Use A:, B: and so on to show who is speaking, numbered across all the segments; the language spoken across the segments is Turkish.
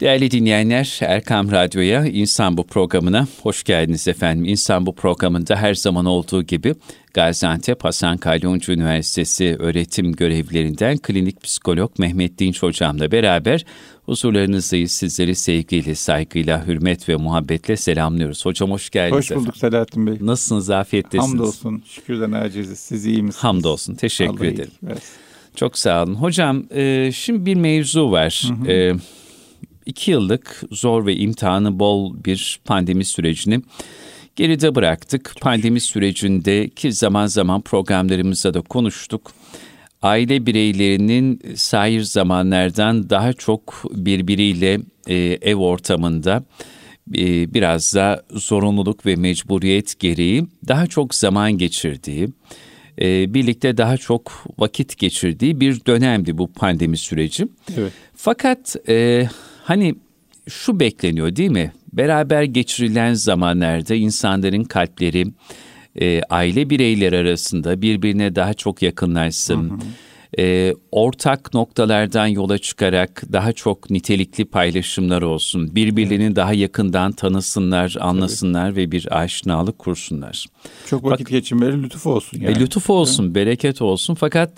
A: Değerli dinleyenler, Erkam Radyo'ya, İnsan Bu programına hoş geldiniz efendim. İnsan Bu programında her zaman olduğu gibi Gaziantep Hasan Kalyoncu Üniversitesi öğretim görevlilerinden klinik psikolog Mehmet Dinç hocamla beraber huzurlarınızdayız. Sizleri sevgiyle, saygıyla, hürmet ve muhabbetle selamlıyoruz. Hocam hoş geldiniz
B: Hoş bulduk efendim. Selahattin Bey.
A: Nasılsınız, afiyettesiniz?
B: Hamdolsun, şükürden aciziz. Siz iyi misiniz?
A: Hamdolsun, teşekkür Allah ederim. Çok sağ olun. Hocam, e, şimdi bir mevzu var. Hı hı. E, iki yıllık zor ve imtihanı bol bir pandemi sürecini geride bıraktık. Pandemi sürecinde ki zaman zaman programlarımızda da konuştuk. Aile bireylerinin sahir zamanlardan daha çok birbiriyle e, ev ortamında e, biraz da zorunluluk ve mecburiyet gereği daha çok zaman geçirdiği, e, birlikte daha çok vakit geçirdiği bir dönemdi bu pandemi süreci. Evet. Fakat e, Hani şu bekleniyor değil mi? Beraber geçirilen zamanlarda insanların kalpleri e, aile bireyleri arasında birbirine daha çok yakınlaşsın. Hı hı. E, ortak noktalardan yola çıkarak daha çok nitelikli paylaşımlar olsun. Birbirlerini evet. daha yakından tanısınlar, anlasınlar Tabii. ve bir aşinalık kursunlar.
B: Çok vakit Bak, geçirmeleri lütuf olsun. E,
A: yani. E, lütuf olsun, bereket olsun. Fakat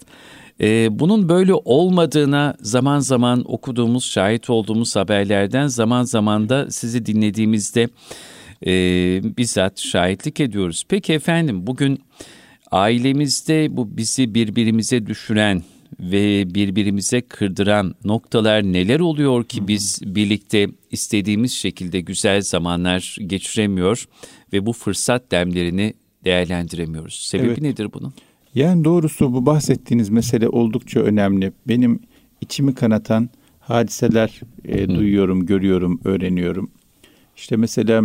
A: ee, bunun böyle olmadığına zaman zaman okuduğumuz, şahit olduğumuz haberlerden zaman zaman da sizi dinlediğimizde e, bizzat şahitlik ediyoruz. Peki efendim bugün ailemizde bu bizi birbirimize düşüren ve birbirimize kırdıran noktalar neler oluyor ki biz birlikte istediğimiz şekilde güzel zamanlar geçiremiyor ve bu fırsat demlerini değerlendiremiyoruz. Sebebi evet. nedir bunun?
B: Yani doğrusu bu bahsettiğiniz mesele oldukça önemli. Benim içimi kanatan hadiseler e, duyuyorum, görüyorum, öğreniyorum. İşte mesela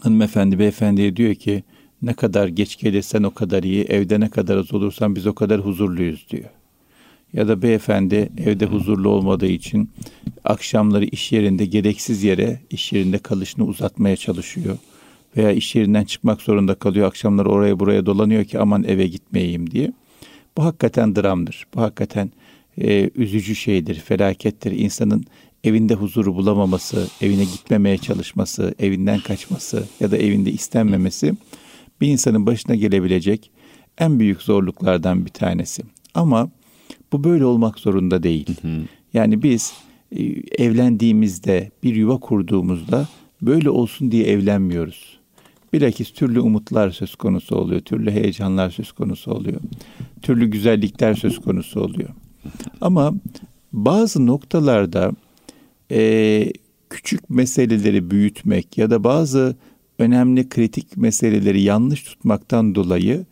B: hanımefendi beyefendiye diyor ki ne kadar geç gelirsen o kadar iyi, evde ne kadar az olursan biz o kadar huzurluyuz diyor. Ya da beyefendi evde huzurlu olmadığı için akşamları iş yerinde gereksiz yere iş yerinde kalışını uzatmaya çalışıyor veya iş yerinden çıkmak zorunda kalıyor. Akşamları oraya buraya dolanıyor ki aman eve gitmeyeyim diye. Bu hakikaten dramdır. Bu hakikaten e, üzücü şeydir, felakettir. İnsanın evinde huzuru bulamaması, evine gitmemeye çalışması, evinden kaçması ya da evinde istenmemesi bir insanın başına gelebilecek en büyük zorluklardan bir tanesi. Ama bu böyle olmak zorunda değil. Yani biz e, evlendiğimizde, bir yuva kurduğumuzda böyle olsun diye evlenmiyoruz. Bilakis türlü umutlar söz konusu oluyor, türlü heyecanlar söz konusu oluyor, türlü güzellikler söz konusu oluyor. Ama bazı noktalarda e, küçük meseleleri büyütmek ya da bazı önemli kritik meseleleri yanlış tutmaktan dolayı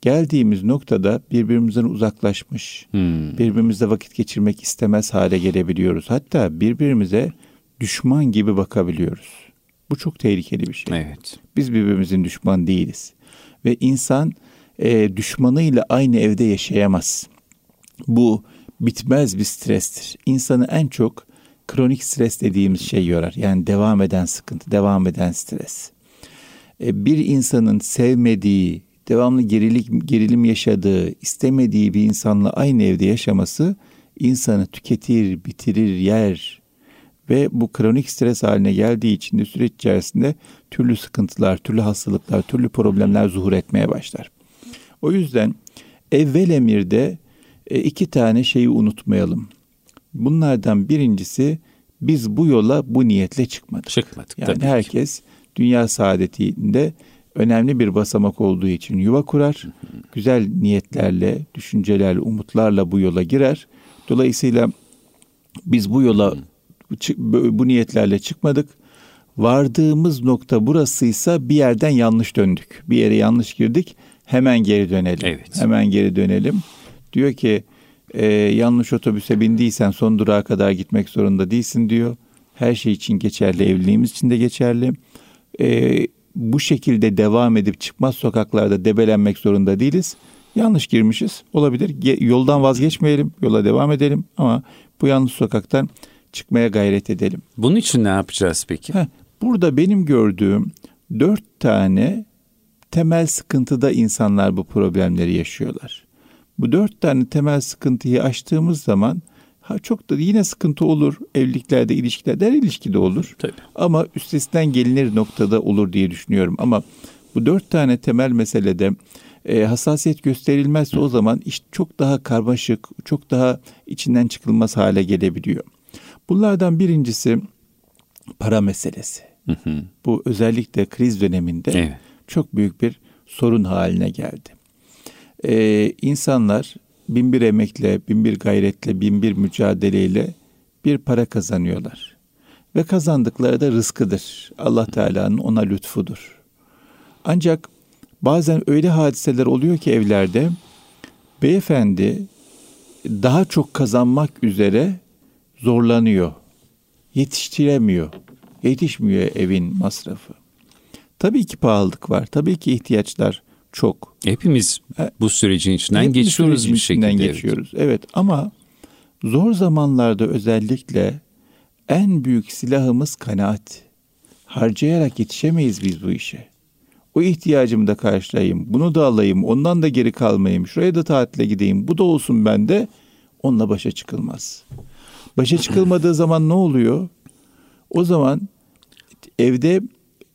B: geldiğimiz noktada birbirimizden uzaklaşmış, hmm. birbirimizle vakit geçirmek istemez hale gelebiliyoruz. Hatta birbirimize düşman gibi bakabiliyoruz. Bu çok tehlikeli bir şey.
A: Evet.
B: Biz birbirimizin düşman değiliz. Ve insan e, düşmanıyla aynı evde yaşayamaz. Bu bitmez bir strestir. İnsanı en çok kronik stres dediğimiz şey yorar. Yani devam eden sıkıntı, devam eden stres. E, bir insanın sevmediği, devamlı gerilik, gerilim yaşadığı, istemediği bir insanla aynı evde yaşaması insanı tüketir, bitirir, yer, ve bu kronik stres haline geldiği için de süreç içerisinde türlü sıkıntılar, türlü hastalıklar, türlü problemler zuhur etmeye başlar. O yüzden evvel emirde e, iki tane şeyi unutmayalım. Bunlardan birincisi biz bu yola bu niyetle çıkmadık.
A: Çıkmadık.
B: Yani herkes dünya saadetinde önemli bir basamak olduğu için yuva kurar. Güzel niyetlerle, düşüncelerle, umutlarla bu yola girer. Dolayısıyla biz bu yola bu niyetlerle çıkmadık. Vardığımız nokta burasıysa bir yerden yanlış döndük. Bir yere yanlış girdik. Hemen geri dönelim.
A: Evet.
B: Hemen geri dönelim. Diyor ki e, yanlış otobüse bindiysen son durağa kadar gitmek zorunda değilsin diyor. Her şey için geçerli, evliliğimiz için de geçerli. E, bu şekilde devam edip çıkmaz sokaklarda debelenmek zorunda değiliz. Yanlış girmişiz. Olabilir. Yoldan vazgeçmeyelim. Yola devam edelim. Ama bu yanlış sokaktan çıkmaya gayret edelim.
A: Bunun için ne yapacağız peki? Heh,
B: burada benim gördüğüm dört tane temel sıkıntıda insanlar bu problemleri yaşıyorlar. Bu dört tane temel sıkıntıyı aştığımız zaman Ha çok da yine sıkıntı olur evliliklerde, ilişkilerde, her ilişkide olur. Tabii. Ama üstesinden gelinir noktada olur diye düşünüyorum. Ama bu dört tane temel meselede e, hassasiyet gösterilmezse o zaman iş çok daha karmaşık, çok daha içinden çıkılmaz hale gelebiliyor. Bunlardan birincisi para meselesi. Hı hı. Bu özellikle kriz döneminde evet. çok büyük bir sorun haline geldi. Ee, insanlar bin bir emekle, bin bir gayretle, bin bir mücadeleyle bir para kazanıyorlar. Ve kazandıkları da rızkıdır. Allah Teala'nın ona lütfudur. Ancak bazen öyle hadiseler oluyor ki evlerde beyefendi daha çok kazanmak üzere zorlanıyor. Yetiştiremiyor. Yetişmiyor evin masrafı. Tabii ki pahalılık var. Tabii ki ihtiyaçlar çok.
A: Hepimiz bu sürecin içinden Hepimiz geçiyoruz sürecin bir şekilde.
B: Içinden geçiyoruz. Evet. evet ama zor zamanlarda özellikle en büyük silahımız kanaat. Harcayarak yetişemeyiz biz bu işe. O ihtiyacımı da karşılayayım, bunu da alayım, ondan da geri kalmayayım, şuraya da tatile gideyim, bu da olsun bende. Onunla başa çıkılmaz. Başa çıkılmadığı zaman ne oluyor? O zaman evde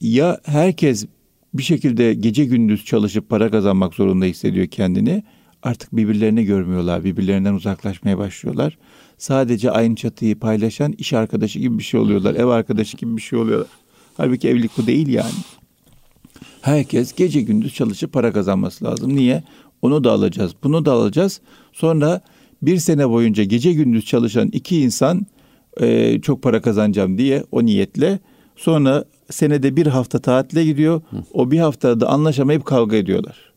B: ya herkes bir şekilde gece gündüz çalışıp para kazanmak zorunda hissediyor kendini. Artık birbirlerini görmüyorlar, birbirlerinden uzaklaşmaya başlıyorlar. Sadece aynı çatıyı paylaşan iş arkadaşı gibi bir şey oluyorlar, ev arkadaşı gibi bir şey oluyorlar. Halbuki evlilik bu değil yani. Herkes gece gündüz çalışıp para kazanması lazım. Niye? Onu da alacağız, bunu da alacağız. Sonra bir sene boyunca gece gündüz çalışan iki insan e, çok para kazanacağım diye o niyetle sonra senede bir hafta tatile gidiyor. O bir haftada anlaşamayıp kavga ediyorlar.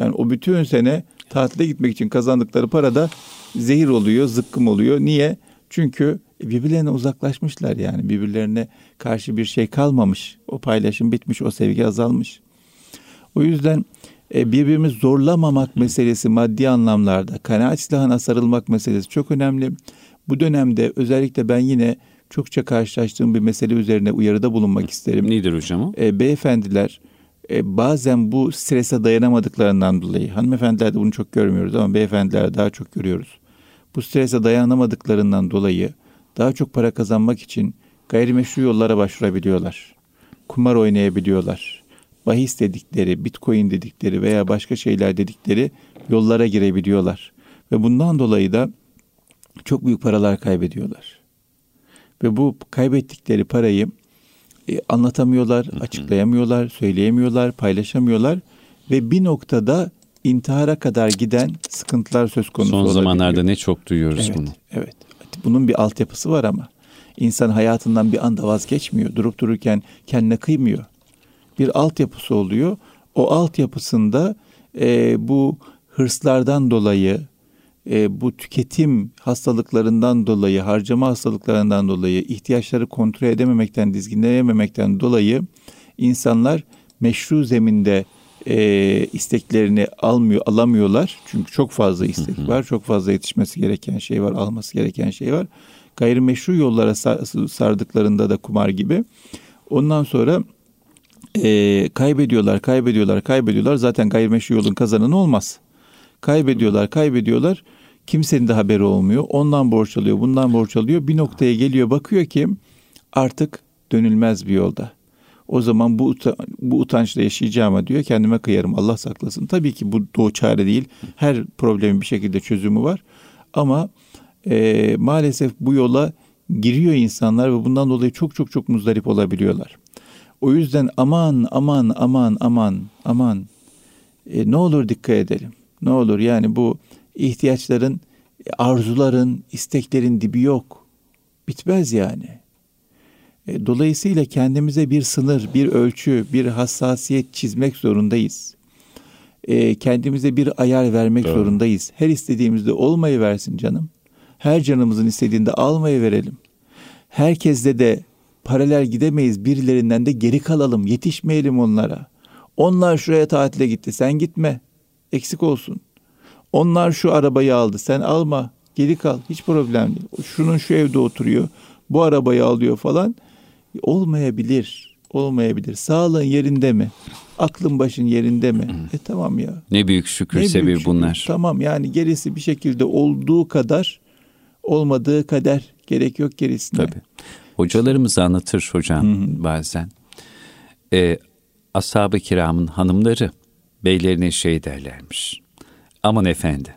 B: Yani o bütün sene tatile gitmek için kazandıkları para da zehir oluyor, zıkkım oluyor. Niye? Çünkü birbirlerine uzaklaşmışlar yani. Birbirlerine karşı bir şey kalmamış. O paylaşım bitmiş, o sevgi azalmış. O yüzden e, birbirimizi zorlamamak meselesi maddi anlamlarda, kanaat silahına sarılmak meselesi çok önemli. Bu dönemde özellikle ben yine çokça karşılaştığım bir mesele üzerine uyarıda bulunmak isterim.
A: Nedir hocam o?
B: E, beyefendiler e, bazen bu strese dayanamadıklarından dolayı, hanımefendilerde bunu çok görmüyoruz ama beyefendilerde daha çok görüyoruz. Bu strese dayanamadıklarından dolayı daha çok para kazanmak için gayrimeşru yollara başvurabiliyorlar. Kumar oynayabiliyorlar. Bahis dedikleri, bitcoin dedikleri veya başka şeyler dedikleri yollara girebiliyorlar. Ve bundan dolayı da çok büyük paralar kaybediyorlar. Ve bu kaybettikleri parayı e, anlatamıyorlar, açıklayamıyorlar, söyleyemiyorlar, paylaşamıyorlar ve bir noktada intihara kadar giden sıkıntılar söz konusu
A: Son zamanlarda ne çok duyuyoruz
B: evet,
A: bunu.
B: Evet. Bunun bir altyapısı var ama. insan hayatından bir anda vazgeçmiyor. Durup dururken kendine kıymıyor. Bir altyapısı oluyor. O altyapısında e, bu hırslardan dolayı, e, bu tüketim hastalıklarından dolayı, harcama hastalıklarından dolayı, ihtiyaçları kontrol edememekten, dizginleyememekten dolayı insanlar meşru zeminde e, isteklerini almıyor, alamıyorlar. Çünkü çok fazla istek var, çok fazla yetişmesi gereken şey var, alması gereken şey var. Gayrimeşru yollara sardıklarında da kumar gibi. Ondan sonra e, kaybediyorlar, kaybediyorlar, kaybediyorlar. Zaten gayrimeşru yolun kazananı olmaz. Kaybediyorlar, kaybediyorlar. Kimsenin de haberi olmuyor. Ondan borç alıyor, bundan borç alıyor. Bir noktaya geliyor bakıyor ki artık dönülmez bir yolda. O zaman bu bu utançla yaşayacağıma diyor kendime kıyarım Allah saklasın. Tabii ki bu doğu çare değil. Her problemin bir şekilde çözümü var. Ama e, maalesef bu yola giriyor insanlar ve bundan dolayı çok çok çok muzdarip olabiliyorlar. O yüzden aman aman aman aman aman e, ne olur dikkat edelim. Ne olur yani bu ihtiyaçların, arzuların, isteklerin dibi yok. Bitmez yani. E, dolayısıyla kendimize bir sınır, bir ölçü, bir hassasiyet çizmek zorundayız. E, kendimize bir ayar vermek Doğru. zorundayız. Her istediğimizde olmayı versin canım. Her canımızın istediğinde almayı verelim. Herkesle de paralel gidemeyiz. Birilerinden de geri kalalım. Yetişmeyelim onlara. Onlar şuraya tatile gitti. Sen gitme. Eksik olsun. Onlar şu arabayı aldı. Sen alma. Geri kal. Hiç problem değil. Şunun şu evde oturuyor. Bu arabayı alıyor falan. Olmayabilir. Olmayabilir. Sağlığın yerinde mi? Aklın başın yerinde mi? e tamam ya.
A: Ne büyük şükür ne sebebi bunlar.
B: Tamam yani gerisi bir şekilde olduğu kadar olmadığı kader gerek yok gerisine.
A: Tabii. Hocalarımız anlatır hocam Hı-hı. bazen. Ee, ashab-ı kiramın hanımları beylerine şey derlermiş. Aman efendi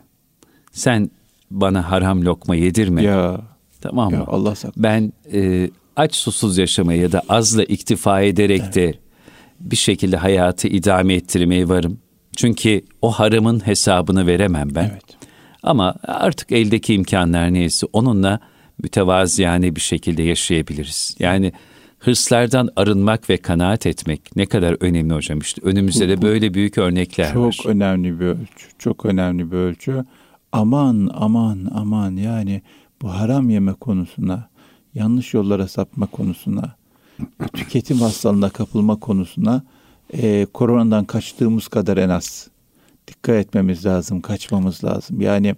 A: sen bana haram lokma yedirme.
B: Ya.
A: Tamam mı?
B: Ya Allah saklasın.
A: Ben e, aç susuz yaşamaya ya da azla iktifa ederek evet. de bir şekilde hayatı idame ettirmeye varım. Çünkü o haramın hesabını veremem ben. Evet. Ama artık eldeki imkanlar neyse onunla mütevaziyane bir şekilde yaşayabiliriz. Yani hırslardan arınmak ve kanaat etmek ne kadar önemli hocam işte önümüzde de böyle büyük örnekler
B: çok
A: var.
B: Çok önemli bir ölçü. Çok önemli bir ölçü. Aman aman aman yani bu haram yeme konusuna, yanlış yollara sapma konusuna, tüketim hastalığına kapılma konusuna e, koronadan kaçtığımız kadar en az dikkat etmemiz lazım, kaçmamız lazım. Yani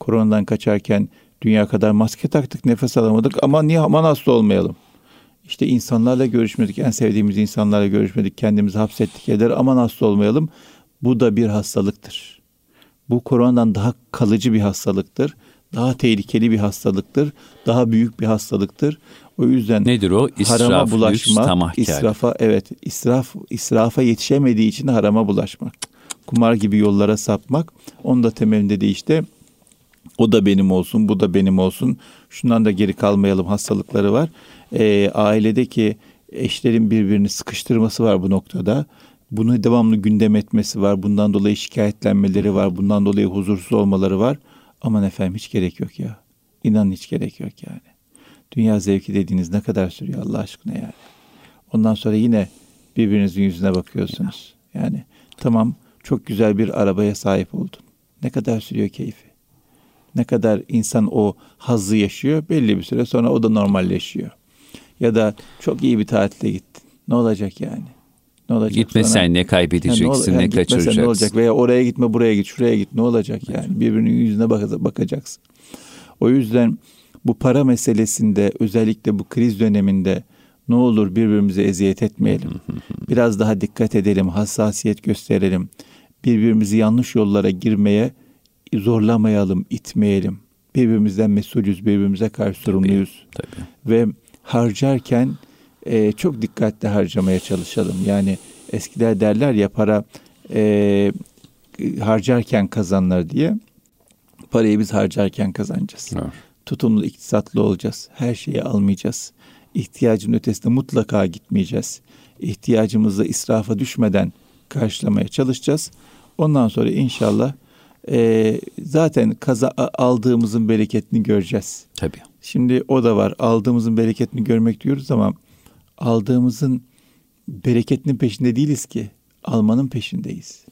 B: koronadan kaçarken dünya kadar maske taktık, nefes alamadık ama niye aman hasta olmayalım? İşte insanlarla görüşmedik, en sevdiğimiz insanlarla görüşmedik, kendimizi hapsettik eder aman hasta olmayalım. Bu da bir hastalıktır. Bu koronadan daha kalıcı bir hastalıktır. Daha tehlikeli bir hastalıktır. Daha büyük bir hastalıktır. O yüzden
A: nedir o? İsraf,
B: harama bulaşma,
A: lüks,
B: israfa evet, israf israfa yetişemediği için harama bulaşmak. Kumar gibi yollara sapmak. Onun da temelinde de işte o da benim olsun, bu da benim olsun. Şundan da geri kalmayalım hastalıkları var. E, ailedeki eşlerin birbirini sıkıştırması var bu noktada. Bunu devamlı gündem etmesi var. Bundan dolayı şikayetlenmeleri var. Bundan dolayı huzursuz olmaları var. Aman efendim hiç gerek yok ya. İnanın hiç gerek yok yani. Dünya zevki dediğiniz ne kadar sürüyor Allah aşkına yani. Ondan sonra yine birbirinizin yüzüne bakıyorsunuz. Yani tamam çok güzel bir arabaya sahip oldun. Ne kadar sürüyor keyfi? Ne kadar insan o hazzı yaşıyor belli bir süre sonra o da normalleşiyor. Ya da çok iyi bir tatile gittin. Ne olacak yani?
A: Ne olacak Gitmesen sonra? ne kaybedeceksin, yani ne, ol, yani ne kaçıracaksın.
B: ne olacak veya oraya gitme, buraya git, şuraya git. Ne olacak yani? Birbirinin yüzüne bak bakacaksın. O yüzden bu para meselesinde özellikle bu kriz döneminde ne olur birbirimize eziyet etmeyelim. Biraz daha dikkat edelim, hassasiyet gösterelim. Birbirimizi yanlış yollara girmeye zorlamayalım, itmeyelim. Birbirimizden mesulüz, birbirimize karşı sorumluyuz. Tabii, tabii. Ve harcarken e, çok dikkatli harcamaya çalışalım. Yani eskiler derler ya para e, harcarken kazanlar diye. Parayı biz harcarken kazanacağız. Evet. Tutumlu, iktisatlı olacağız. Her şeyi almayacağız. İhtiyacın ötesinde mutlaka gitmeyeceğiz. İhtiyacımızı israfa düşmeden karşılamaya çalışacağız. Ondan sonra inşallah e, zaten kaza aldığımızın bereketini göreceğiz.
A: Tabii.
B: Şimdi o da var. Aldığımızın bereketini görmek diyoruz ama aldığımızın bereketinin peşinde değiliz ki. Almanın peşindeyiz.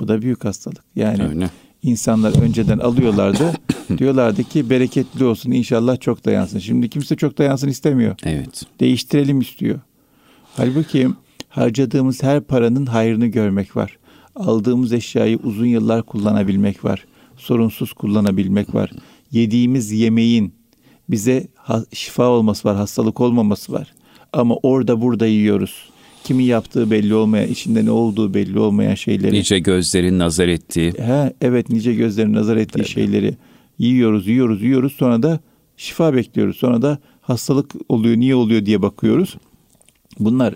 B: Bu da büyük hastalık. Yani Öyle. insanlar önceden alıyorlardı. diyorlardı ki bereketli olsun inşallah çok dayansın. Şimdi kimse çok dayansın istemiyor.
A: Evet.
B: Değiştirelim istiyor. Halbuki harcadığımız her paranın hayrını görmek var. Aldığımız eşyayı uzun yıllar kullanabilmek var. Sorunsuz kullanabilmek var. Yediğimiz yemeğin bize şifa olması var, hastalık olmaması var. Ama orada burada yiyoruz. Kimi yaptığı belli olmayan, içinde ne olduğu belli olmayan şeyleri.
A: Nice gözlerin nazar ettiği.
B: He, evet nice gözlerin nazar ettiği evet. şeyleri yiyoruz, yiyoruz, yiyoruz. Sonra da şifa bekliyoruz. Sonra da hastalık oluyor, niye oluyor diye bakıyoruz. Bunlar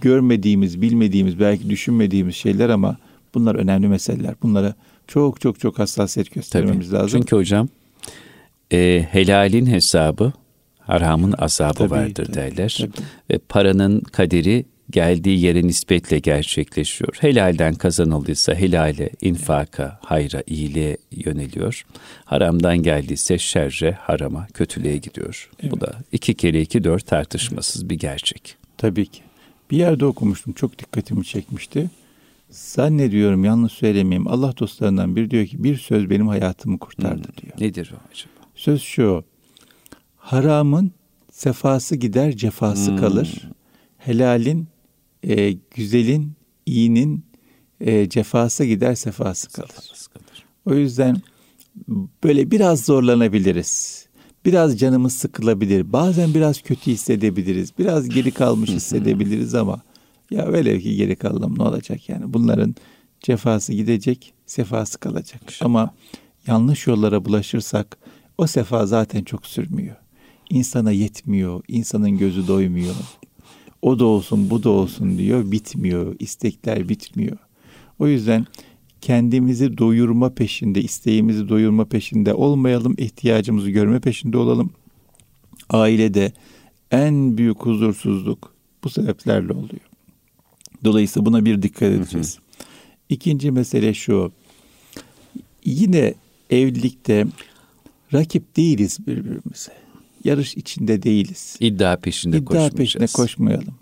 B: görmediğimiz, bilmediğimiz, belki düşünmediğimiz şeyler ama bunlar önemli meseleler. Bunlara çok çok çok hassasiyet göstermemiz Tabii. lazım.
A: Çünkü hocam e, helalin hesabı haramın azabı tabii, vardır tabii, derler. Tabii. Ve paranın kaderi geldiği yere nispetle gerçekleşiyor. Helalden kazanıldıysa helale, infaka, hayra, iyiliğe yöneliyor. Haramdan geldiyse şerre, harama, kötülüğe gidiyor. Evet. Bu da iki kere iki dört tartışmasız evet. bir gerçek.
B: Tabii ki. Bir yerde okumuştum çok dikkatimi çekmişti. Zannediyorum yanlış söylemeyeyim. Allah dostlarından biri diyor ki bir söz benim hayatımı kurtardı hmm. diyor.
A: Nedir o acaba?
B: Söz şu. Haramın sefası gider, cefası hmm. kalır. Helalin, e, güzelin, iyinin e, cefası gider, sefası kalır. Sefası kalır. O yüzden böyle biraz zorlanabiliriz. Biraz canımız sıkılabilir. Bazen biraz kötü hissedebiliriz. Biraz geri kalmış hissedebiliriz ama ya velev ki geri kalalım ne olacak yani. Bunların cefası gidecek, sefası kalacak. Ama yanlış yollara bulaşırsak, o sefa zaten çok sürmüyor. İnsana yetmiyor, insanın gözü doymuyor. O da olsun, bu da olsun diyor, bitmiyor. istekler bitmiyor. O yüzden kendimizi doyurma peşinde, isteğimizi doyurma peşinde olmayalım, ihtiyacımızı görme peşinde olalım. Ailede en büyük huzursuzluk bu sebeplerle oluyor. Dolayısıyla buna bir dikkat edeceğiz. Hı hı. İkinci mesele şu. Yine evlilikte rakip değiliz birbirimize. Yarış içinde değiliz.
A: İddia peşinde
B: İddia peşinde koşmayalım.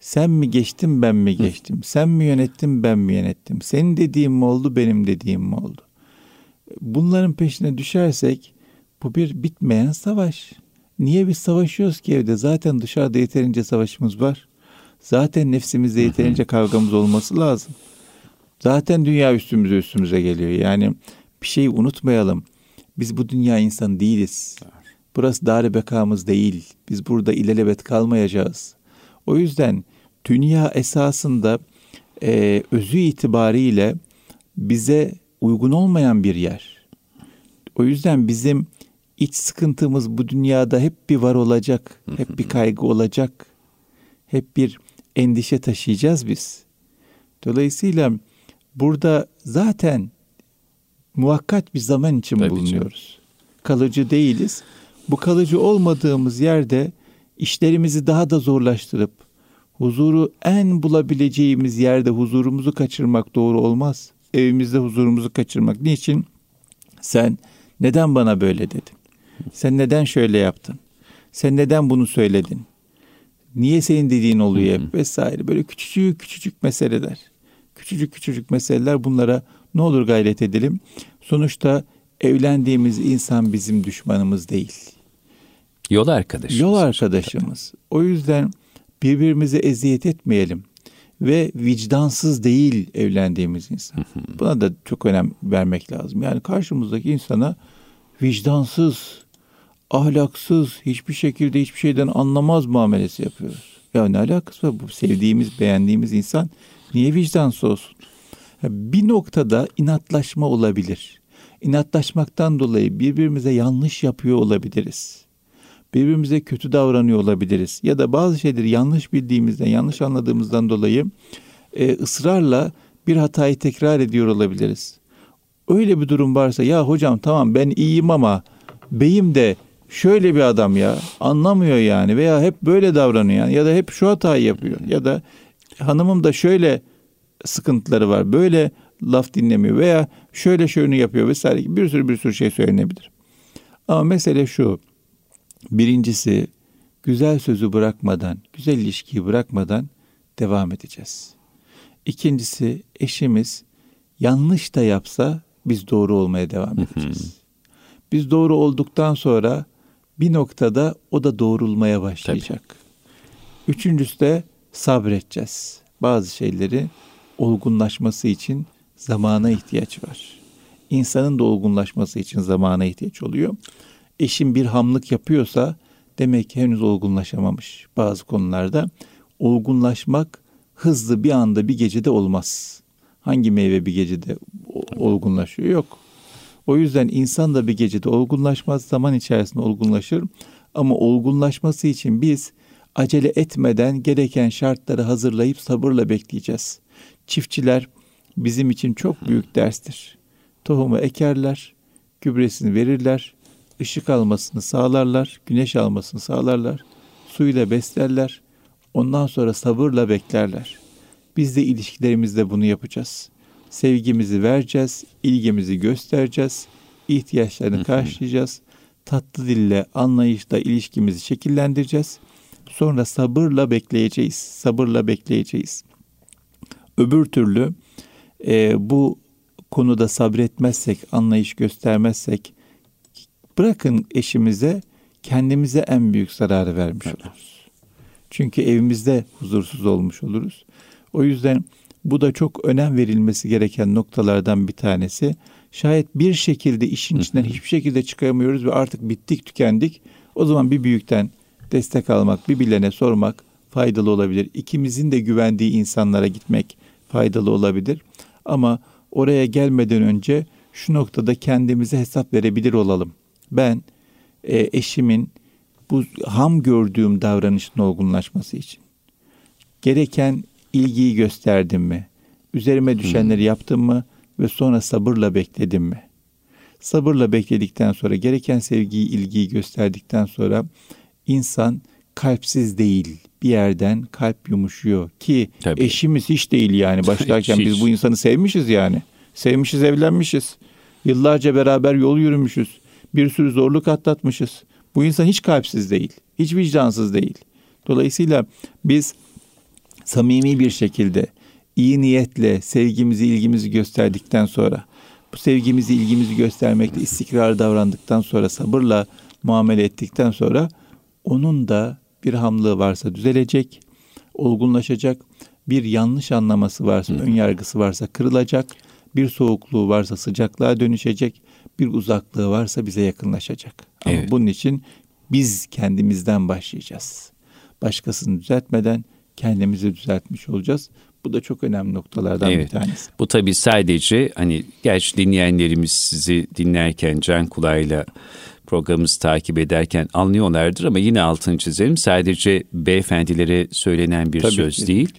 B: Sen mi geçtin ben mi geçtim? Hı. Sen mi yönettin ben mi yönettim? Senin dediğim mi oldu benim dediğim mi oldu? Bunların peşine düşersek bu bir bitmeyen savaş. Niye biz savaşıyoruz ki evde? Zaten dışarıda yeterince savaşımız var. Zaten nefsimizde yeterince kavgamız olması lazım. Zaten dünya üstümüze üstümüze geliyor. Yani bir şeyi unutmayalım. Biz bu dünya insanı değiliz. Burası dar bekamız değil. Biz burada ilelebet kalmayacağız. O yüzden dünya esasında e, özü itibariyle bize uygun olmayan bir yer. O yüzden bizim iç sıkıntımız bu dünyada hep bir var olacak, hep bir kaygı olacak, hep bir endişe taşıyacağız biz. Dolayısıyla burada zaten muhakkat bir zaman için Tabii bulunuyoruz. Canım. Kalıcı değiliz. Bu kalıcı olmadığımız yerde işlerimizi daha da zorlaştırıp huzuru en bulabileceğimiz yerde huzurumuzu kaçırmak doğru olmaz. Evimizde huzurumuzu kaçırmak. Niçin? Sen neden bana böyle dedin? Sen neden şöyle yaptın? Sen neden bunu söyledin? Niye senin dediğin oluyor hep vesaire. Böyle küçücük küçücük meseleler. Küçücük küçücük meseleler bunlara ne olur gayret edelim. Sonuçta evlendiğimiz insan bizim düşmanımız değil.
A: Yol arkadaşımız.
B: Yol arkadaşımız. O yüzden birbirimize eziyet etmeyelim. Ve vicdansız değil evlendiğimiz insan. Buna da çok önem vermek lazım. Yani karşımızdaki insana vicdansız, ahlaksız, hiçbir şekilde hiçbir şeyden anlamaz muamelesi yapıyoruz. Ya ne alakası var bu sevdiğimiz, beğendiğimiz insan niye vicdansız olsun? Bir noktada inatlaşma olabilir. İnatlaşmaktan dolayı birbirimize yanlış yapıyor olabiliriz. Birbirimize kötü davranıyor olabiliriz. Ya da bazı şeyleri yanlış bildiğimizden, yanlış anladığımızdan dolayı e, ısrarla bir hatayı tekrar ediyor olabiliriz. Öyle bir durum varsa ya hocam tamam ben iyiyim ama beyim de şöyle bir adam ya anlamıyor yani veya hep böyle davranıyor yani, ya da hep şu hatayı yapıyor ya da hanımım da şöyle sıkıntıları var böyle laf dinlemiyor veya şöyle şöyle yapıyor vesaire gibi bir sürü bir sürü şey söylenebilir. Ama mesele şu birincisi güzel sözü bırakmadan güzel ilişkiyi bırakmadan devam edeceğiz. İkincisi eşimiz yanlış da yapsa biz doğru olmaya devam edeceğiz. Biz doğru olduktan sonra bir noktada o da doğrulmaya başlayacak. Tabii. Üçüncüsü de sabredeceğiz. Bazı şeyleri olgunlaşması için zamana ihtiyaç var. İnsanın da olgunlaşması için zamana ihtiyaç oluyor. Eşim bir hamlık yapıyorsa demek ki henüz olgunlaşamamış bazı konularda. Olgunlaşmak hızlı bir anda bir gecede olmaz. Hangi meyve bir gecede olgunlaşıyor? Yok. O yüzden insan da bir gecede olgunlaşmaz, zaman içerisinde olgunlaşır. Ama olgunlaşması için biz acele etmeden gereken şartları hazırlayıp sabırla bekleyeceğiz. Çiftçiler bizim için çok büyük derstir. Tohumu ekerler, gübresini verirler, ışık almasını sağlarlar, güneş almasını sağlarlar, suyla beslerler, ondan sonra sabırla beklerler. Biz de ilişkilerimizde bunu yapacağız sevgimizi vereceğiz, ilgimizi göstereceğiz, ihtiyaçlarını karşılayacağız. Tatlı dille, anlayışla ilişkimizi şekillendireceğiz. Sonra sabırla bekleyeceğiz, sabırla bekleyeceğiz. Öbür türlü e, bu konuda sabretmezsek, anlayış göstermezsek, bırakın eşimize, kendimize en büyük zararı vermiş oluruz. Çünkü evimizde huzursuz olmuş oluruz. O yüzden bu da çok önem verilmesi gereken noktalardan bir tanesi. Şayet bir şekilde işin içinden hiçbir şekilde çıkamıyoruz ve artık bittik tükendik. O zaman bir büyükten destek almak, bir bilene sormak faydalı olabilir. İkimizin de güvendiği insanlara gitmek faydalı olabilir. Ama oraya gelmeden önce şu noktada kendimize hesap verebilir olalım. Ben e, eşimin bu ham gördüğüm davranışın olgunlaşması için gereken ilgiyi gösterdim mi? Üzerime düşenleri hmm. yaptım mı ve sonra sabırla bekledim mi? Sabırla bekledikten sonra gereken sevgiyi, ilgiyi gösterdikten sonra insan kalpsiz değil. Bir yerden kalp yumuşuyor ki Tabii. eşimiz hiç değil yani başlarken biz bu insanı sevmişiz yani. Sevmişiz, evlenmişiz. Yıllarca beraber yol yürümüşüz. Bir sürü zorluk atlatmışız. Bu insan hiç kalpsiz değil. Hiç vicdansız değil. Dolayısıyla biz samimi bir şekilde iyi niyetle sevgimizi, ilgimizi gösterdikten sonra bu sevgimizi, ilgimizi göstermekte istikrar davrandıktan sonra sabırla muamele ettikten sonra onun da bir hamlığı varsa düzelecek, olgunlaşacak, bir yanlış anlaması varsa, ön yargısı varsa kırılacak, bir soğukluğu varsa sıcaklığa dönüşecek, bir uzaklığı varsa bize yakınlaşacak. Ama evet. bunun için biz kendimizden başlayacağız. Başkasını düzeltmeden kendimizi düzeltmiş olacağız. Bu da çok önemli noktalardan evet. bir tanesi.
A: Bu tabii sadece hani gerçi dinleyenlerimiz sizi dinlerken can kulağıyla programımızı takip ederken anlıyorlardır ama yine altını çizelim. Sadece beyefendilere söylenen bir tabii söz ki. değil.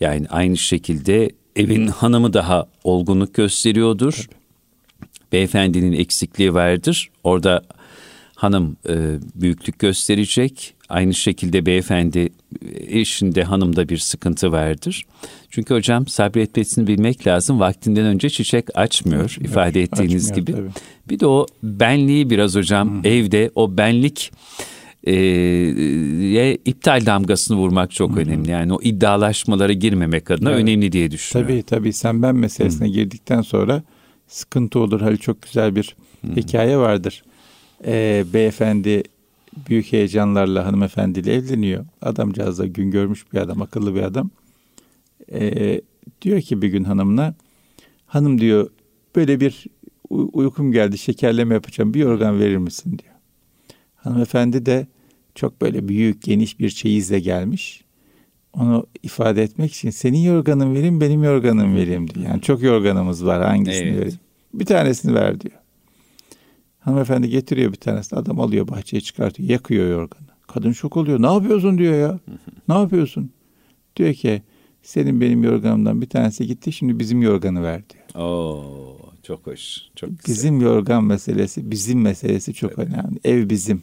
A: Yani aynı şekilde evin hanımı daha olgunluk gösteriyordur. Tabii. Beyefendinin eksikliği vardır. Orada hanım e, büyüklük gösterecek. Aynı şekilde beyefendi eşinde hanımda bir sıkıntı vardır. Çünkü hocam sabretmesini bilmek lazım. Vaktinden önce çiçek açmıyor, açmıyor ifade ettiğiniz açmıyor, gibi. Tabii. Bir de o benliği biraz hocam Hı. evde o benlik e, iptal damgasını vurmak çok Hı. önemli. Yani o iddialaşmalara girmemek adına evet. önemli diye düşünüyorum.
B: Tabii tabii sen ben meselesine Hı. girdikten sonra sıkıntı olur. Hani çok güzel bir Hı. hikaye vardır. Ee, beyefendi büyük heyecanlarla hanımefendiyle evleniyor. Adamcağız da gün görmüş bir adam, akıllı bir adam. Ee, diyor ki bir gün hanımına, hanım diyor böyle bir uykum geldi şekerleme yapacağım bir organ verir misin diyor. Hanımefendi de çok böyle büyük geniş bir çeyizle gelmiş. Onu ifade etmek için senin yorganın vereyim benim yorganım vereyim diyor. Yani çok yorganımız var hangisini evet. vereyim. Bir tanesini ver diyor. Hanımefendi getiriyor bir tanesini. Adam alıyor bahçeye çıkartıyor. Yakıyor yorganı. Kadın şok oluyor. Ne yapıyorsun diyor ya. ne yapıyorsun? Diyor ki senin benim yorganımdan bir tanesi gitti. Şimdi bizim yorganı ver diyor.
A: Oo, çok hoş. Çok güzel.
B: Bizim yorgan meselesi, bizim meselesi çok evet. önemli. Ev bizim,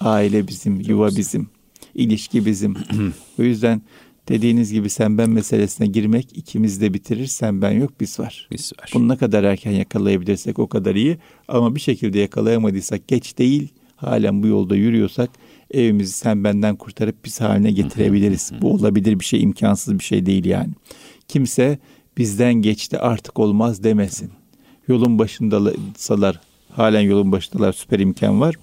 B: aile bizim, çok yuva güzel. bizim, ilişki bizim. o yüzden dediğiniz gibi sen ben meselesine girmek ikimiz de bitirir. Sen ben yok biz var.
A: Biz var.
B: Bunu ne kadar erken yakalayabilirsek o kadar iyi. Ama bir şekilde yakalayamadıysak geç değil. Halen bu yolda yürüyorsak evimizi sen benden kurtarıp biz haline getirebiliriz. bu olabilir bir şey, imkansız bir şey değil yani. Kimse bizden geçti artık olmaz demesin. Yolun başındasalar, halen yolun başındalar süper imkan var.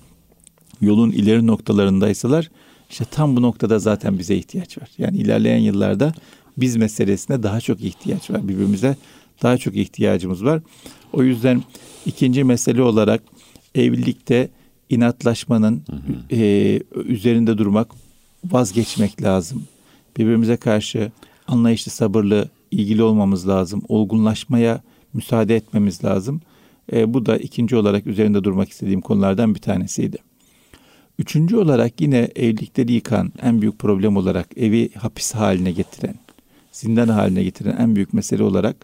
B: Yolun ileri noktalarındaysalar işte tam bu noktada zaten bize ihtiyaç var. Yani ilerleyen yıllarda biz meselesine daha çok ihtiyaç var. Birbirimize daha çok ihtiyacımız var. O yüzden ikinci mesele olarak evlilikte inatlaşmanın hı hı. E, üzerinde durmak, vazgeçmek lazım. Birbirimize karşı anlayışlı, sabırlı, ilgili olmamız lazım. Olgunlaşmaya müsaade etmemiz lazım. E, bu da ikinci olarak üzerinde durmak istediğim konulardan bir tanesiydi. Üçüncü olarak yine evlilikleri yıkan en büyük problem olarak evi hapis haline getiren, zindan haline getiren en büyük mesele olarak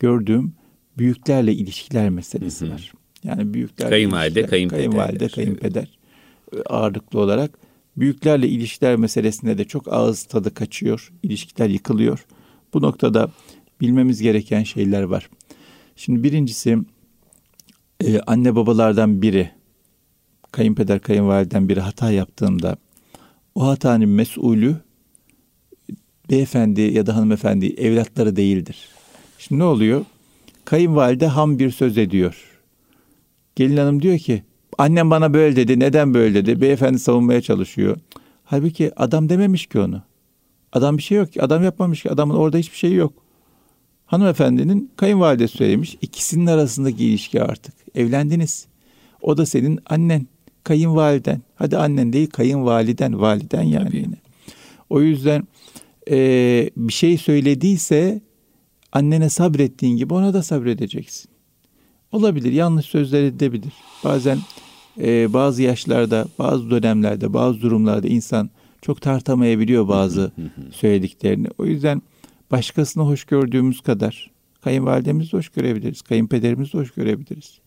B: gördüğüm büyüklerle ilişkiler meselesi var. Yani büyükler
A: kayınvalide, kayınpeder,
B: kayınvalide, kayınpeder ağırlıklı olarak büyüklerle ilişkiler meselesinde de çok ağız tadı kaçıyor. İlişkiler yıkılıyor. Bu noktada bilmemiz gereken şeyler var. Şimdi birincisi e, anne babalardan biri kayınpeder kayınvaliden biri hata yaptığında o hatanın mesulü beyefendi ya da hanımefendi evlatları değildir. Şimdi ne oluyor? Kayınvalide ham bir söz ediyor. Gelin hanım diyor ki annem bana böyle dedi neden böyle dedi. Beyefendi savunmaya çalışıyor. Halbuki adam dememiş ki onu. Adam bir şey yok ki. Adam yapmamış ki. Adamın orada hiçbir şey yok. Hanımefendinin kayınvalidesi söylemiş. İkisinin arasındaki ilişki artık. Evlendiniz. O da senin annen kayınvaliden. Hadi annen değil kayınvaliden, validen yani Tabii. yine. O yüzden e, bir şey söylediyse annene sabrettiğin gibi ona da sabredeceksin. Olabilir yanlış sözler edebilir. Bazen e, bazı yaşlarda, bazı dönemlerde, bazı durumlarda insan çok tartamayabiliyor bazı söylediklerini. O yüzden başkasını hoş gördüğümüz kadar kayınvalidemizi hoş görebiliriz, kayınpederimizi hoş görebiliriz.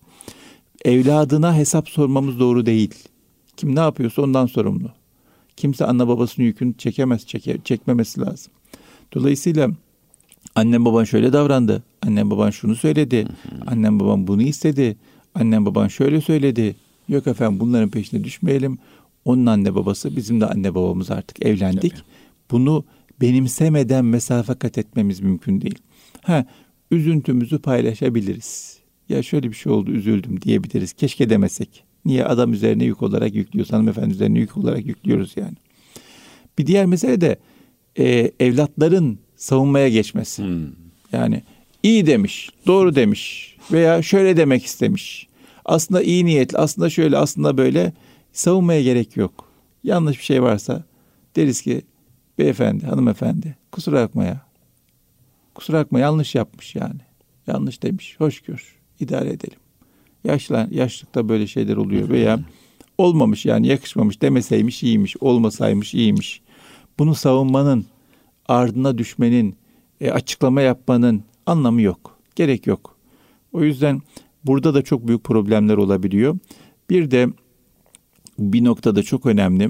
B: Evladına hesap sormamız doğru değil. Kim ne yapıyorsa ondan sorumlu. Kimse anne babasının yükünü çekemez, çeke, çekmemesi lazım. Dolayısıyla annem baban şöyle davrandı, annem baban şunu söyledi, annem baban bunu istedi, annem baban şöyle söyledi. Yok efendim bunların peşine düşmeyelim. Onun anne babası bizim de anne babamız artık evlendik. Tabii. Bunu benimsemeden mesafe kat etmemiz mümkün değil. Ha, üzüntümüzü paylaşabiliriz. Ya şöyle bir şey oldu üzüldüm diyebiliriz. Keşke demesek. Niye adam üzerine yük olarak yüklüyoruz, hanımefendi üzerine yük olarak yüklüyoruz yani. Bir diğer mesele de e, evlatların savunmaya geçmesi. Hmm. Yani iyi demiş, doğru demiş veya şöyle demek istemiş. Aslında iyi niyetli, aslında şöyle, aslında böyle savunmaya gerek yok. Yanlış bir şey varsa deriz ki beyefendi, hanımefendi kusura bakma ya. Kusura bakma yanlış yapmış yani. Yanlış demiş. Hoş gör. İdare edelim. Yaşlan, yaşlıkta böyle şeyler oluyor veya olmamış yani yakışmamış demeseymiş iyiymiş, olmasaymış iyiymiş. Bunu savunmanın, ardına düşmenin, e, açıklama yapmanın anlamı yok. Gerek yok. O yüzden burada da çok büyük problemler olabiliyor. Bir de bir noktada çok önemli.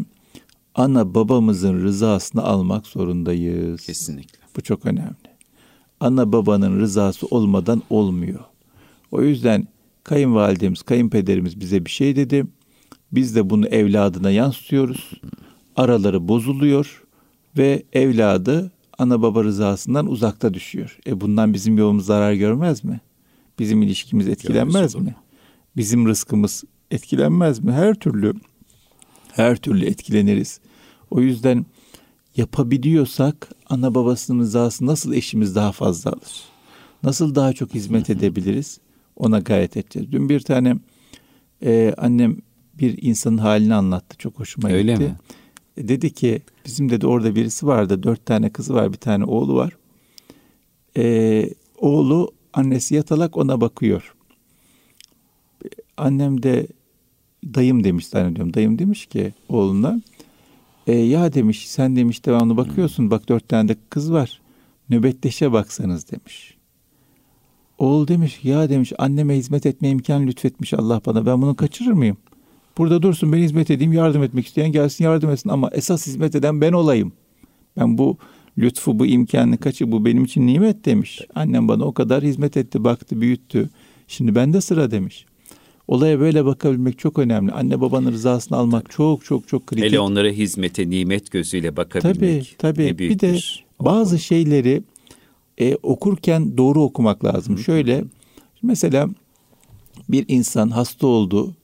B: Ana babamızın rızasını almak zorundayız.
A: Kesinlikle.
B: Bu çok önemli. Ana babanın rızası olmadan olmuyor. O yüzden kayınvalidemiz, kayınpederimiz bize bir şey dedi. Biz de bunu evladına yansıtıyoruz. Araları bozuluyor ve evladı ana baba rızasından uzakta düşüyor. E bundan bizim yolumuz zarar görmez mi? Bizim ilişkimiz etkilenmez mi? Bizim rızkımız etkilenmez mi? Her türlü her türlü etkileniriz. O yüzden yapabiliyorsak ana babasının rızası nasıl eşimiz daha fazla alır? Nasıl daha çok hizmet edebiliriz? Ona gayet edeceğiz. Dün bir tane e, annem bir insanın halini anlattı. Çok hoşuma
A: Öyle
B: gitti.
A: mi?
B: E, dedi ki bizim dedi orada birisi vardı. Dört tane kızı var bir tane oğlu var. E, oğlu annesi yatalak ona bakıyor. Annem de dayım demiş zannediyorum. Dayım demiş ki oğluna e, ya demiş sen demiş devamlı bakıyorsun bak dört tane de kız var. Nöbetleşe baksanız demiş. Oğul demiş ya demiş anneme hizmet etme imkanı lütfetmiş Allah bana ben bunu kaçırır mıyım? Burada dursun ben hizmet edeyim yardım etmek isteyen gelsin yardım etsin ama esas hizmet eden ben olayım. Ben bu lütfu bu imkanı kaçı bu benim için nimet demiş. Annem bana o kadar hizmet etti baktı büyüttü. Şimdi bende sıra demiş. Olaya böyle bakabilmek çok önemli. Anne babanın rızasını almak çok çok çok kritik.
A: Hele onlara hizmete nimet gözüyle bakabilmek.
B: Tabii tabii. Bir de bazı şeyleri e, okurken doğru okumak lazım. Hı. Şöyle mesela bir insan hasta oldu,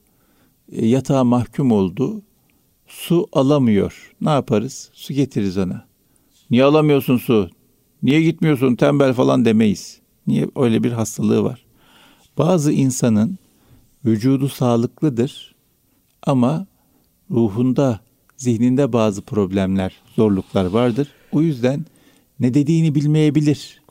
B: e, yatağa mahkum oldu, su alamıyor. Ne yaparız? Su getiririz ona. Niye alamıyorsun su? Niye gitmiyorsun tembel falan demeyiz. Niye öyle bir hastalığı var? Bazı insanın vücudu sağlıklıdır ama ruhunda, zihninde bazı problemler, zorluklar vardır. O yüzden ne dediğini bilmeyebilir.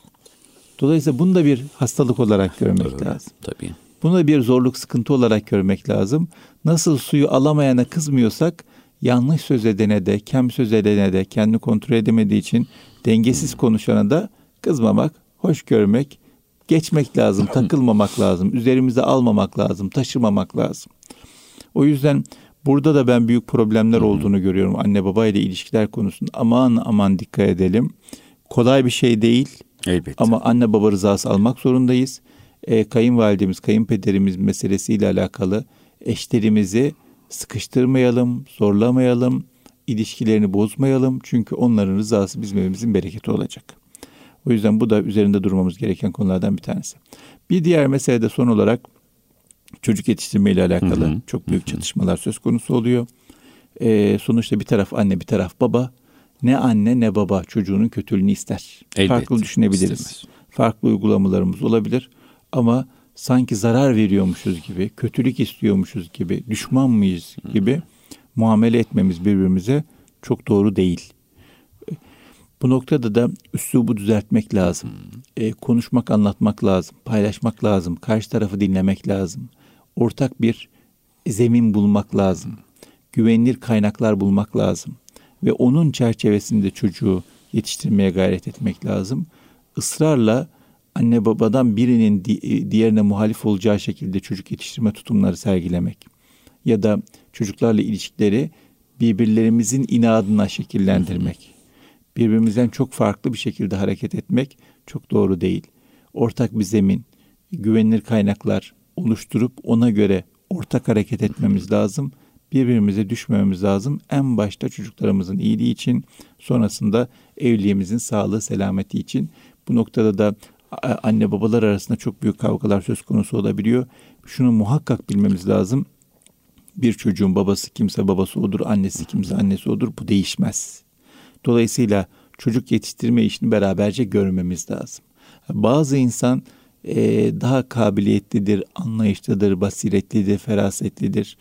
B: Dolayısıyla bunu da bir hastalık olarak görmek Doğru, lazım.
A: Tabii.
B: Bunu da bir zorluk, sıkıntı olarak görmek lazım. Nasıl suyu alamayana kızmıyorsak, yanlış söz edene de, kem söz edene de, kendini kontrol edemediği için dengesiz konuşana da kızmamak, hoş görmek, geçmek lazım, takılmamak lazım, üzerimize almamak lazım, taşımamak lazım. O yüzden burada da ben büyük problemler olduğunu görüyorum anne baba ile ilişkiler konusunda. Aman aman dikkat edelim. Kolay bir şey değil.
A: Elbette.
B: Ama anne baba rızası almak zorundayız. E, kayınvalidemiz, kayınpederimiz meselesiyle alakalı eşlerimizi sıkıştırmayalım, zorlamayalım, ilişkilerini bozmayalım. Çünkü onların rızası bizim evimizin bereketi olacak. O yüzden bu da üzerinde durmamız gereken konulardan bir tanesi. Bir diğer mesele de son olarak çocuk yetiştirme ile alakalı hı hı. çok büyük hı hı. çatışmalar söz konusu oluyor. Ee, sonuçta bir taraf anne bir taraf baba. Ne anne ne baba çocuğunun kötülüğünü ister. Elbette, Farklı düşünebiliriz. İstemez. Farklı uygulamalarımız olabilir. Ama sanki zarar veriyormuşuz gibi, kötülük istiyormuşuz gibi, düşman mıyız gibi muamele etmemiz birbirimize çok doğru değil. Bu noktada da üslubu düzeltmek lazım. E, konuşmak, anlatmak lazım. Paylaşmak lazım. Karşı tarafı dinlemek lazım. Ortak bir zemin bulmak lazım. Güvenilir kaynaklar bulmak lazım. Ve onun çerçevesinde çocuğu yetiştirmeye gayret etmek lazım. Israrla anne babadan birinin e, diğerine muhalif olacağı şekilde çocuk yetiştirme tutumları sergilemek ya da çocuklarla ilişkileri birbirlerimizin inadına şekillendirmek. Birbirimizden çok farklı bir şekilde hareket etmek çok doğru değil. Ortak bir zemin, güvenilir kaynaklar oluşturup ona göre ortak hareket etmemiz lazım. Birbirimize düşmememiz lazım. En başta çocuklarımızın iyiliği için, sonrasında evliliğimizin sağlığı, selameti için. Bu noktada da anne babalar arasında çok büyük kavgalar söz konusu olabiliyor. Şunu muhakkak bilmemiz lazım. Bir çocuğun babası kimse babası odur, annesi kimse annesi odur. Bu değişmez. Dolayısıyla çocuk yetiştirme işini beraberce görmemiz lazım. Bazı insan e, daha kabiliyetlidir, anlayışlıdır, basiretlidir, ferasetlidir.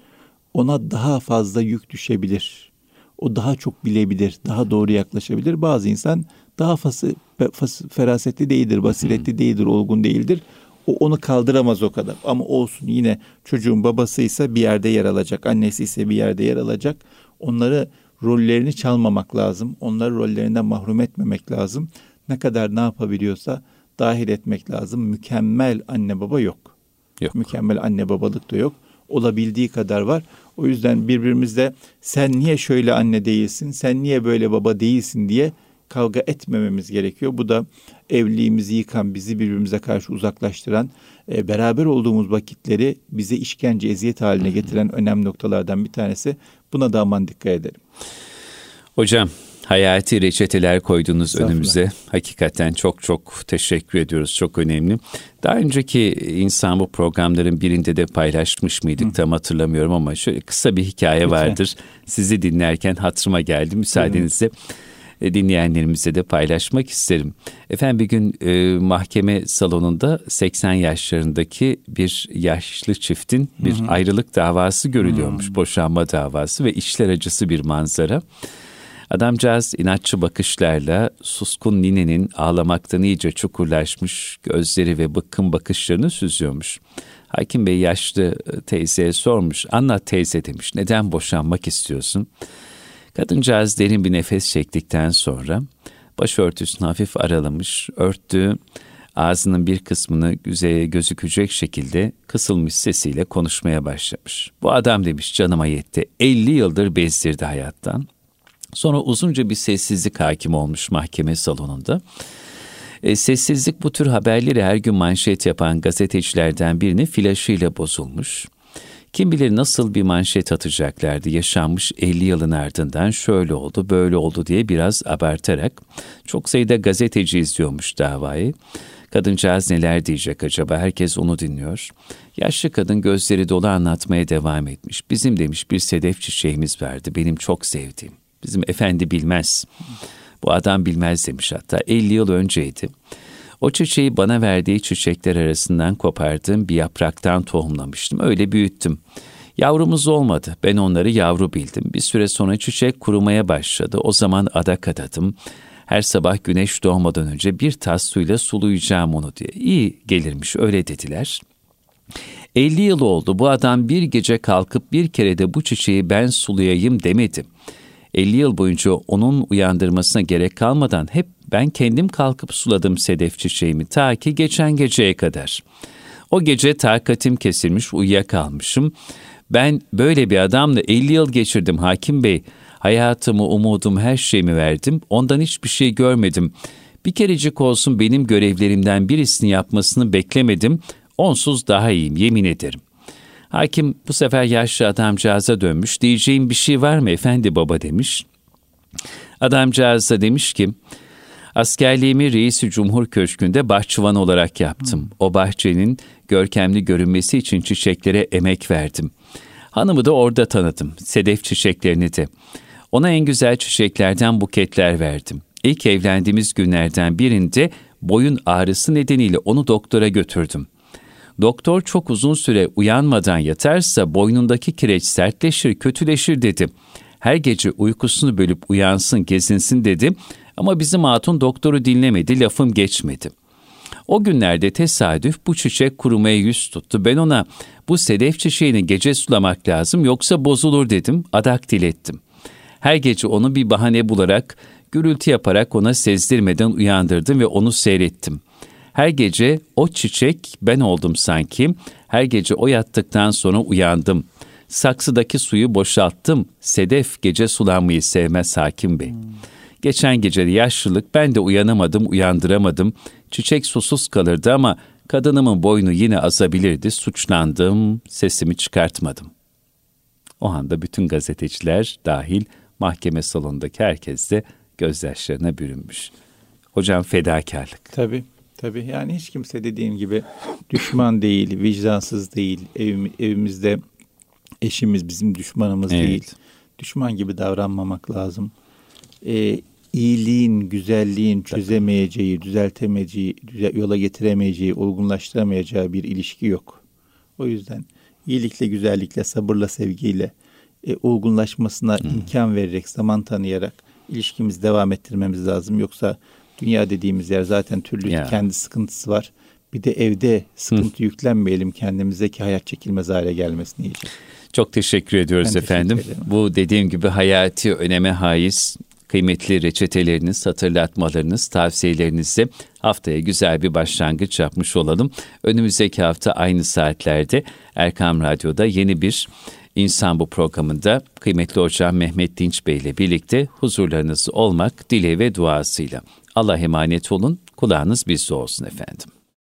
B: Ona daha fazla yük düşebilir. O daha çok bilebilir, daha doğru yaklaşabilir. Bazı insan daha fası, fası, ferasetli değildir, basiretli değildir, olgun değildir. O onu kaldıramaz o kadar. Ama olsun yine çocuğun babasıysa bir yerde yer alacak, annesi ise bir yerde yer alacak. Onları rollerini çalmamak lazım. Onları rollerinden mahrum etmemek lazım. Ne kadar ne yapabiliyorsa dahil etmek lazım. Mükemmel anne baba yok. Yok. Mükemmel anne babalık da yok. Olabildiği kadar var. O yüzden birbirimizle sen niye şöyle anne değilsin, sen niye böyle baba değilsin diye kavga etmememiz gerekiyor. Bu da evliliğimizi yıkan, bizi birbirimize karşı uzaklaştıran, e, beraber olduğumuz vakitleri bize işkence, eziyet haline getiren önemli noktalardan bir tanesi. Buna da aman dikkat edelim.
A: Hocam hayati reçeteler koydunuz önümüze. Hakikaten çok çok teşekkür ediyoruz. Çok önemli. Daha önceki insan bu programların birinde de paylaşmış mıydık Hı. tam hatırlamıyorum ama şöyle kısa bir hikaye Lütfen. vardır. Sizi dinlerken hatırıma geldi. Müsaadenizle. Hı e, dinleyenlerimize de paylaşmak isterim. Efendim bir gün e, mahkeme salonunda 80 yaşlarındaki bir yaşlı çiftin bir hı ayrılık davası görülüyormuş. Hı. Boşanma davası ve içler acısı bir manzara. Adamcağız inatçı bakışlarla suskun ninenin ağlamaktan iyice çukurlaşmış gözleri ve bıkkın bakışlarını süzüyormuş. Hakim Bey yaşlı teyzeye sormuş. Anlat teyze demiş. Neden boşanmak istiyorsun? Kadıncağız derin bir nefes çektikten sonra başörtüsünü hafif aralamış, örttüğü ağzının bir kısmını güzeye gözükecek şekilde kısılmış sesiyle konuşmaya başlamış. Bu adam demiş canıma yetti. 50 yıldır bezdirdi hayattan. Sonra uzunca bir sessizlik hakim olmuş mahkeme salonunda. E, sessizlik bu tür haberleri her gün manşet yapan gazetecilerden birinin flaşıyla bozulmuş. Kim bilir nasıl bir manşet atacaklardı yaşanmış 50 yılın ardından şöyle oldu böyle oldu diye biraz abartarak. Çok sayıda gazeteci izliyormuş davayı. Kadıncağız neler diyecek acaba herkes onu dinliyor. Yaşlı kadın gözleri dolu anlatmaya devam etmiş. Bizim demiş bir sedef çiçeğimiz vardı benim çok sevdiğim. Bizim efendi bilmez. Bu adam bilmez demiş hatta 50 yıl önceydi. O çiçeği bana verdiği çiçekler arasından kopardığım bir yapraktan tohumlamıştım. Öyle büyüttüm. Yavrumuz olmadı. Ben onları yavru bildim. Bir süre sonra çiçek kurumaya başladı. O zaman adak adadım. Her sabah güneş doğmadan önce bir tas suyla sulayacağım onu diye. İyi gelirmiş öyle dediler. 50 yıl oldu bu adam bir gece kalkıp bir kere de bu çiçeği ben sulayayım demedi. 50 yıl boyunca onun uyandırmasına gerek kalmadan hep ben kendim kalkıp suladım sedef çiçeğimi ta ki geçen geceye kadar. O gece takatim kesilmiş uyuyakalmışım. Ben böyle bir adamla 50 yıl geçirdim hakim bey. Hayatımı, umudum, her şeyimi verdim. Ondan hiçbir şey görmedim. Bir kerecik olsun benim görevlerimden birisini yapmasını beklemedim. Onsuz daha iyiyim yemin ederim. Hakim bu sefer yaşlı adamcağıza dönmüş. Diyeceğim bir şey var mı efendi baba demiş. Adamcağız da demiş ki Askerliğimi Reisi Cumhur Köşkü'nde bahçıvan olarak yaptım. O bahçenin görkemli görünmesi için çiçeklere emek verdim. Hanımı da orada tanıdım, sedef çiçeklerini de. Ona en güzel çiçeklerden buketler verdim. İlk evlendiğimiz günlerden birinde boyun ağrısı nedeniyle onu doktora götürdüm. Doktor çok uzun süre uyanmadan yatarsa boynundaki kireç sertleşir, kötüleşir dedi. Her gece uykusunu bölüp uyansın, gezinsin dedi. Ama bizim hatun doktoru dinlemedi, lafım geçmedi. O günlerde tesadüf bu çiçek kurumaya yüz tuttu. Ben ona bu sedef çiçeğini gece sulamak lazım yoksa bozulur dedim. Adak dilettim. Her gece onu bir bahane bularak, gürültü yaparak ona sezdirmeden uyandırdım ve onu seyrettim. Her gece o çiçek ben oldum sanki. Her gece o yattıktan sonra uyandım. Saksıdaki suyu boşalttım. Sedef gece sulanmayı sevmez hakim bey. Geçen gece yaşlılık ben de uyanamadım, uyandıramadım. Çiçek susuz kalırdı ama kadınımın boynu yine azabilirdi. Suçlandım, sesimi çıkartmadım. O anda bütün gazeteciler dahil mahkeme salonundaki herkes de gözyaşlarına bürünmüş. Hocam fedakarlık.
B: Tabii. Tabii yani hiç kimse dediğim gibi düşman değil, vicdansız değil. Evim, evimizde eşimiz bizim düşmanımız evet. değil. Düşman gibi davranmamak lazım. Ee, iyiliğin, güzelliğin çözemeyeceği, düzeltemeyeceği, yola getiremeyeceği, olgunlaştıramayacağı bir ilişki yok. O yüzden iyilikle, güzellikle, sabırla, sevgiyle e, olgunlaşmasına hmm. imkan vererek, zaman tanıyarak ilişkimizi devam ettirmemiz lazım. Yoksa dünya dediğimiz yer zaten türlü ya. kendi sıkıntısı var. Bir de evde sıkıntı Hı. yüklenmeyelim kendimize ki hayat çekilmez hale gelmesin iyice.
A: Çok teşekkür ediyoruz ben efendim. Teşekkür Bu dediğim gibi hayati öneme haiz kıymetli reçeteleriniz, hatırlatmalarınız, tavsiyelerinizi haftaya güzel bir başlangıç yapmış olalım. Önümüzdeki hafta aynı saatlerde Erkam Radyo'da yeni bir İnsan bu programında kıymetli hocam Mehmet Dinç Bey ile birlikte huzurlarınız olmak dile ve duasıyla. Allah emanet olun, kulağınız bizde olsun efendim.